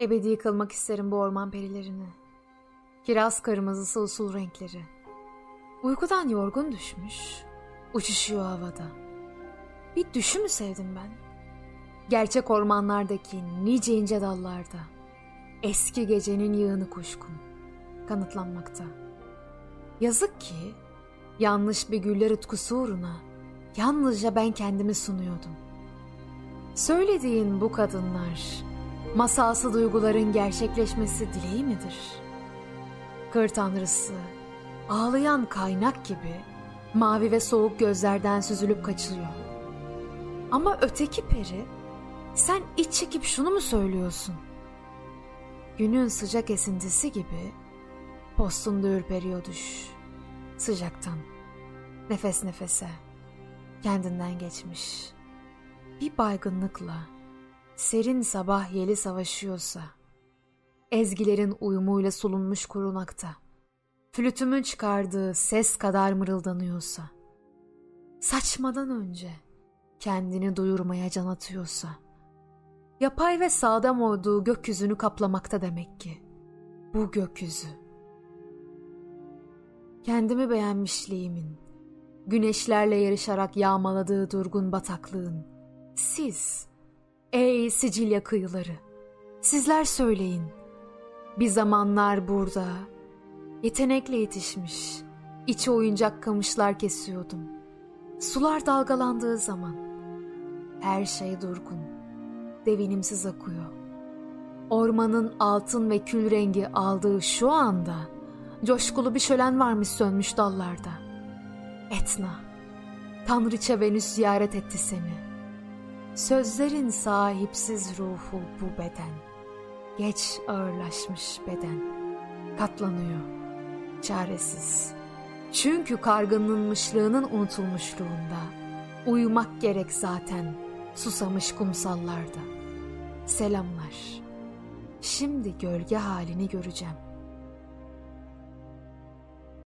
Ebedi kılmak isterim bu orman perilerini. Kiraz kırmızısı usul renkleri. Uykudan yorgun düşmüş, uçuşuyor havada. Bir düşü mü sevdim ben? Gerçek ormanlardaki nice ince dallarda. Eski gecenin yığını kuşkun, kanıtlanmakta. Yazık ki, yanlış bir güller utkusu uğruna yalnızca ben kendimi sunuyordum. Söylediğin bu kadınlar, masalsı duyguların gerçekleşmesi dileği midir? Kır tanrısı, ağlayan kaynak gibi mavi ve soğuk gözlerden süzülüp kaçılıyor. Ama öteki peri, sen iç çekip şunu mu söylüyorsun? Günün sıcak esintisi gibi postunda ürperiyor düş. Sıcaktan, nefes nefese, kendinden geçmiş. Bir baygınlıkla, serin sabah yeli savaşıyorsa, ezgilerin uyumuyla solunmuş kurunakta, flütümün çıkardığı ses kadar mırıldanıyorsa, saçmadan önce kendini duyurmaya can atıyorsa, yapay ve sağdam olduğu gökyüzünü kaplamakta demek ki. Bu gökyüzü. Kendimi beğenmişliğimin, güneşlerle yarışarak yağmaladığı durgun bataklığın, siz, ey Sicilya kıyıları, sizler söyleyin. Bir zamanlar burada, yetenekle yetişmiş, içi oyuncak kamışlar kesiyordum. Sular dalgalandığı zaman, her şey durgun, devinimsiz akıyor. Ormanın altın ve kül rengi aldığı şu anda, coşkulu bir şölen varmış sönmüş dallarda. Etna, Tanrıça Venüs ziyaret etti seni. Sözlerin sahipsiz ruhu bu beden. Geç ağırlaşmış beden. Katlanıyor, çaresiz. Çünkü kargınlanmışlığının unutulmuşluğunda. Uyumak gerek zaten susamış kumsallarda. Selamlar. Şimdi gölge halini göreceğim.